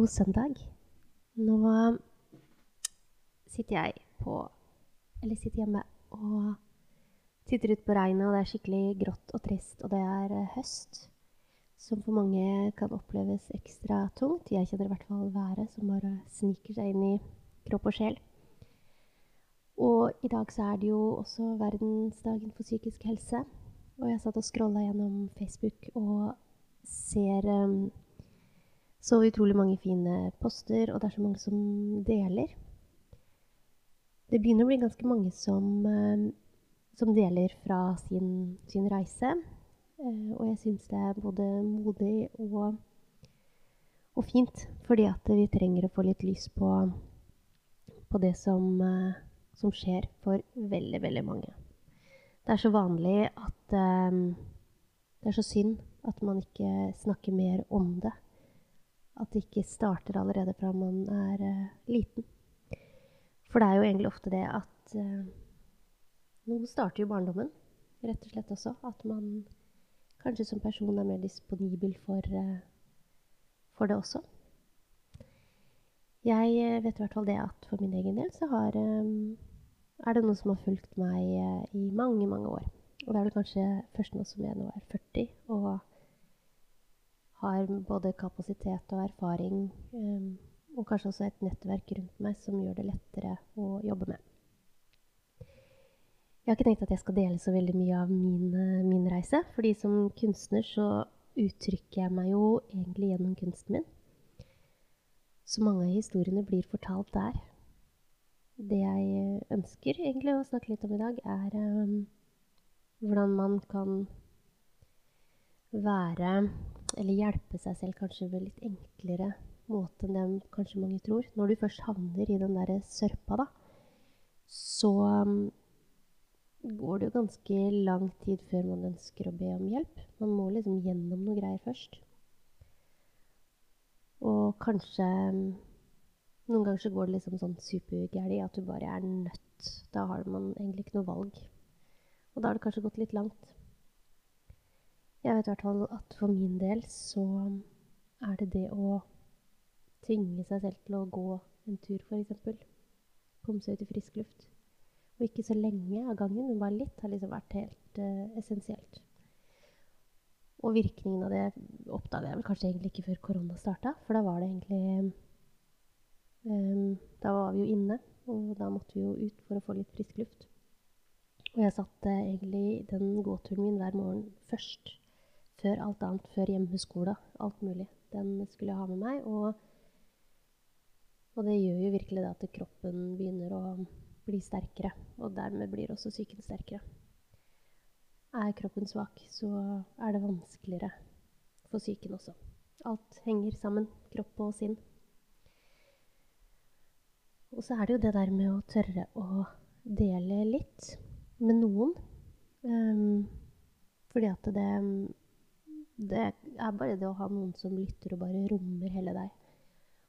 God søndag. Nå sitter jeg på Eller sitter hjemme og titter ut på regnet, og det er skikkelig grått og trist, og det er eh, høst. Som for mange kan oppleves ekstra tungt. Jeg kjenner i hvert fall været som bare sniker seg inn i kropp og sjel. Og i dag så er det jo også verdensdagen for psykisk helse. Og jeg satt og scrolla gjennom Facebook og ser um, så utrolig mange fine poster, og det er så mange som deler. Det begynner å bli ganske mange som, um, som deler fra sin, sin reise. Uh, og jeg syns det er både modig og, og, fint, fordi at vi trenger å få litt lys på, på det som, uh, som skjer for veldig, veldig mange. Det er så vanlig at det er så synd at man ikke snakker mer om det. At det ikke starter allerede fra man er uh, liten. For det er jo egentlig ofte det at uh, Noe starter jo barndommen, rett og slett også. At man kanskje som person er mer disponibel for, uh, for det også. Jeg eh, vet i hvert fall det at for min egen del så har, um, er det noe som har fulgt meg i mange, mange år. Og det er vel kanskje først nå som jeg nå er 40 og har både kapasitet og erfaring um, og kanskje også et nettverk rundt meg som gjør det lettere å jobbe med. Jeg har ikke tenkt at jeg skal dele så veldig mye av min, eh, min reise, fordi som kunstner så uttrykker jeg meg jo egentlig gjennom kunsten min. Så mange av historiene blir fortalt der. Det jeg ønsker egentlig å snakke litt om i dag, er um, hvordan man kan være Eller hjelpe seg selv kanskje ved litt enklere måte enn det kanskje mange tror. Når du først havner i den derre sørpa, da, så um, går det jo ganske lang tid før man ønsker å be om hjelp. Man må liksom gjennom noe greier først. Og kanskje um, Noen ganger så går det liksom sånn supergæli at du bare er nødt. Da har man egentlig ikke noe valg. Og da har det kanskje gått litt langt. Jeg vet i hvert fall at for min del så um, er det det å tvinge seg selv til å gå en tur, f.eks. Komme seg ut i frisk luft. Og ikke så lenge av gangen, men bare litt, har liksom vært helt uh, essensielt. Og virkningen av det oppdaga jeg vel kanskje egentlig ikke før korona starta, for da var det egentlig um, Da var vi jo inne, og da måtte vi jo ut for å få litt frisk luft. Og jeg satte uh, egentlig den gåturen min hver morgen først. Før alt annet. Før hjemmeskole. Alt mulig. Den skulle jeg ha med meg. og og det gjør jo virkelig det at kroppen begynner å bli sterkere. Og dermed blir også psyken sterkere. Er kroppen svak, så er det vanskeligere for psyken også. Alt henger sammen, kropp og sinn. Og så er det jo det der med å tørre å dele litt med noen. Um, fordi at det, det er bare det å ha noen som lytter og bare rommer hele deg.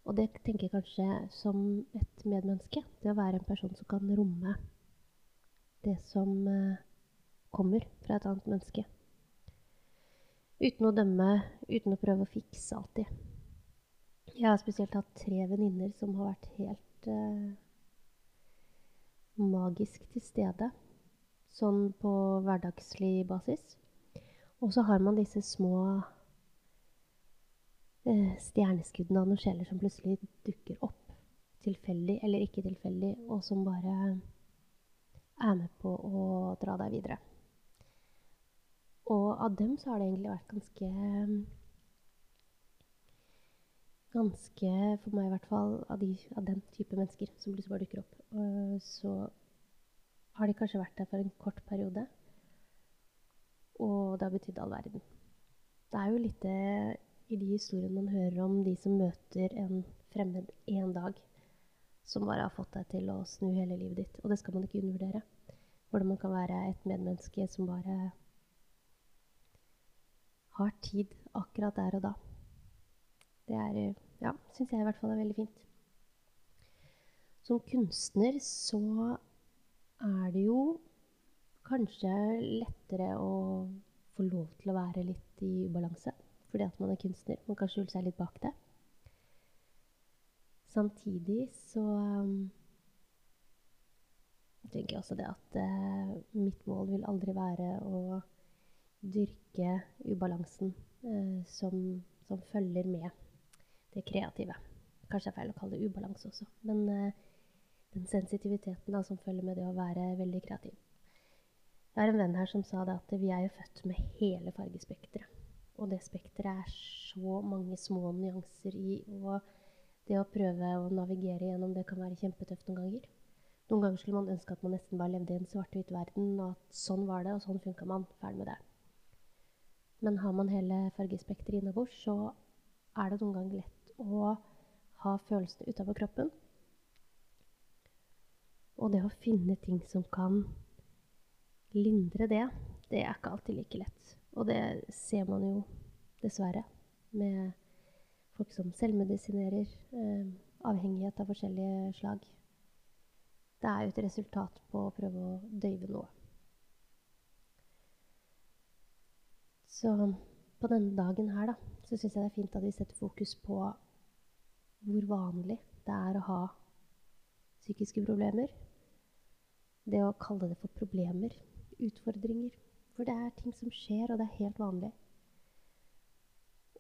Og det tenker jeg kanskje som et medmenneske. Det å være en person som kan romme det som uh, kommer fra et annet menneske. Uten å dømme, uten å prøve å fikse alltid. Jeg har spesielt hatt tre venninner som har vært helt uh, magisk til stede. Sånn på hverdagslig basis. Og så har man disse små eh, stjerneskuddene av noen sjeler som plutselig dukker opp. Tilfeldig eller ikke tilfeldig, og som bare er med på å dra deg videre. Og av dem så har det egentlig vært ganske Ganske, for meg i hvert fall, av, de, av den type mennesker som plutselig bare dukker opp. Uh, så har de kanskje vært der for en kort periode. Og det har betydd all verden. Det er jo litt i de historiene man hører om de som møter en fremmed én dag, som bare har fått deg til å snu hele livet ditt. Og det skal man ikke undervurdere. Hvordan man kan være et medmenneske som bare har tid akkurat der og da. Det er, ja, syns jeg i hvert fall er veldig fint. Som kunstner så er det jo kanskje lettere å få lov til å være litt i ubalanse fordi at man er kunstner. Man kan skjule seg litt bak det. samtidig så um, tenker jeg også det at uh, mitt mål vil aldri være å dyrke ubalansen uh, som, som, følger med det kreative. Kanskje det er feil å kalle det ubalanse også, men uh, den sensitiviteten da, som følger med det å være veldig kreativ. Jeg har en venn her som sa det at vi er jo født med hele fargespekteret. Og det spekteret er så mange små nyanser i. Og det å prøve å navigere gjennom det kan være kjempetøft noen ganger. Noen ganger skulle man ønske at man nesten bare levde i en svart-hvit verden, og at sånn var det, og sånn funka man. Ferdig med det. Men har man hele fargespekteret innabords, så er det noen ganger lett å ha følelsene utafor kroppen. Og det å finne ting som kan lindre det, det er ikke alltid like lett. Og det ser man jo dessverre med folk som selvmedisinerer, eh, avhengighet av forskjellige slag. Det er jo et resultat på å prøve å døyve noe. Så på denne dagen her, da, så syns jeg det er fint at vi setter fokus på hvor vanlig det er å ha psykiske problemer. Det å kalle det for problemer, utfordringer. For det er ting som skjer, og det er helt vanlig.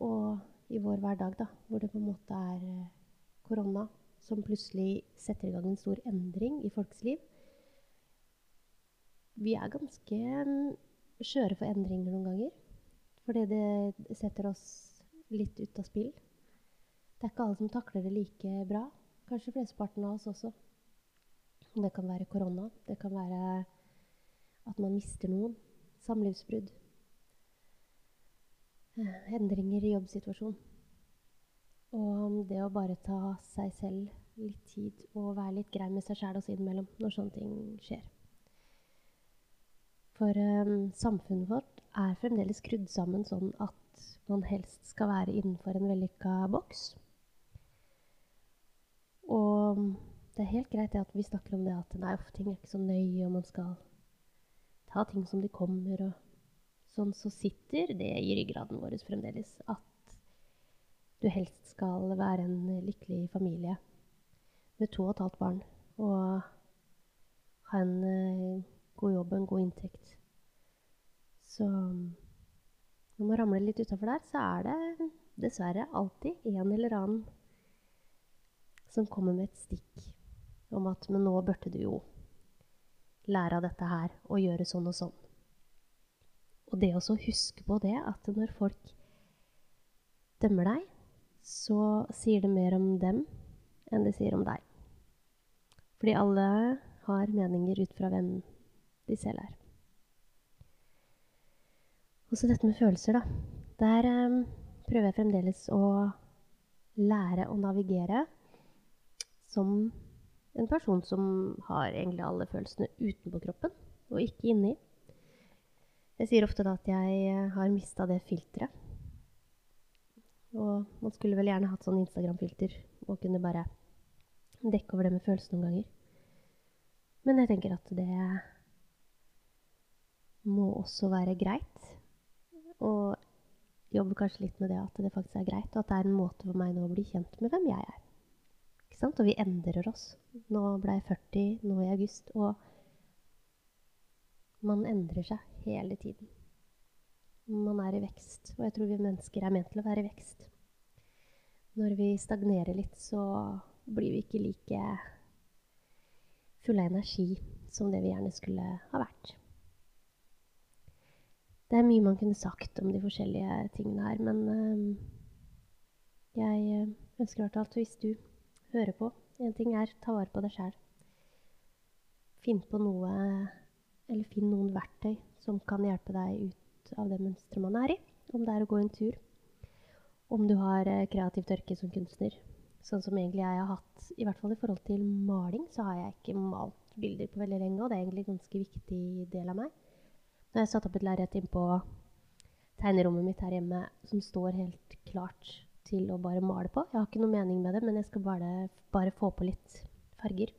Og i vår hverdag, da, hvor det på en måte er eh, korona som plutselig setter i gang en stor endring i folks liv Vi er ganske mm, skjøre for endringer noen ganger. Fordi det setter oss litt ut av spill. Det er ikke alle som takler det like bra. Kanskje flesteparten av oss også. Det kan være korona. Det kan være at man mister noen. Samlivsbrudd. Eh, endringer i jobbsituasjonen. Og det å bare ta seg selv litt tid og være litt grei med seg sjæl også innimellom når sånne ting skjer. For um, samfunnet vårt er fremdeles skrudd sammen sånn at man helst skal være innenfor en vellykka boks. Og det er helt greit at vi snakker om det at nei, ting er ikke så nøye, og man skal ta ting som de kommer. og sånn så sitter det i ryggraden vår fremdeles at du helst skal være en lykkelig familie med to og et halvt barn og ha en uh, god jobb og en god inntekt. Så når man ramler litt utafor der, så er det dessverre alltid en eller annen som kommer med et stikk om at Men nå burde du jo lære av dette her og gjøre sånn og sånn. Og det å huske på det at når folk dømmer deg, så sier det mer om dem enn det sier om deg. Fordi alle har meninger ut fra hvem de selv er. Også dette med følelser, da. Der um, prøver jeg fremdeles å lære å navigere som en person som har egentlig alle følelsene utenpå kroppen, og ikke inni. Jeg sier ofte da at jeg eh, har mista det filteret. Og man skulle vel gjerne hatt sånn Instagram-filter og kunne bare dekke over det med følelser noen ganger. Men jeg tenker at det må også være greit. Og jobbe kanskje litt med det at det faktisk er greit, og at det er en måte for meg nå å bli kjent med hvem jeg er. Sant? Og vi endrer oss. Nå ble jeg 40 nå i august, og man endrer seg hele tiden. Man er i vekst, og jeg tror vi mennesker er ment til å være i vekst. Når vi stagnerer litt, så blir vi ikke like fulle av energi som det vi gjerne skulle ha vært. Det er mye man kunne sagt om de forskjellige tingene her, men øh, jeg ønsker i hvert fall at hvis du hører på En ting er ta vare på deg sjæl. Finn på noe, eller finn noen verktøy som kan hjelpe deg ut av det mønsteret man er i. Om det er å gå en tur, om du har eh, kreativ tørke som kunstner. Sånn som egentlig jeg har hatt, i hvert fall i forhold til maling, så har jeg ikke malt bilder på veldig lenge, og det er egentlig en ganske viktig del av meg. Nå har jeg satt opp et lerret innpå tegnerommet mitt her hjemme som står helt klart til å bare male på. Jeg har ikke noe mening med det, men jeg skal bare, bare få på litt farger.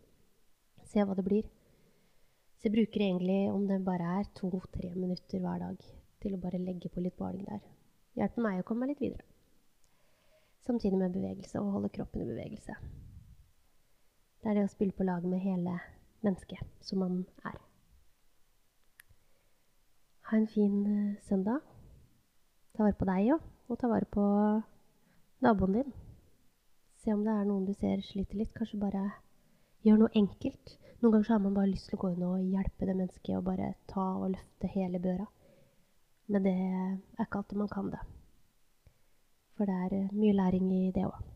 Se hva det blir. Så jeg bruker egentlig, om det bare er to-tre minutter hver dag, til å bare legge på litt maling der. Hjelper meg å komme meg litt videre. Samtidig med bevegelse og holde kroppen i bevegelse. Det er det å spille på lag med hele mennesket som man er. Ha en fin uh, søndag. Ta vare på deg òg, og ta vare på naboen din. Se om det er noen du ser sliter litt. Kanskje bare gjør noe enkelt. Noen ganger så har man bare lyst til å gå inn og hjelpe det mennesket og bare ta og løfte hele børa. Men det er ikke alltid man kan det. For det er uh, mye læring i det òg.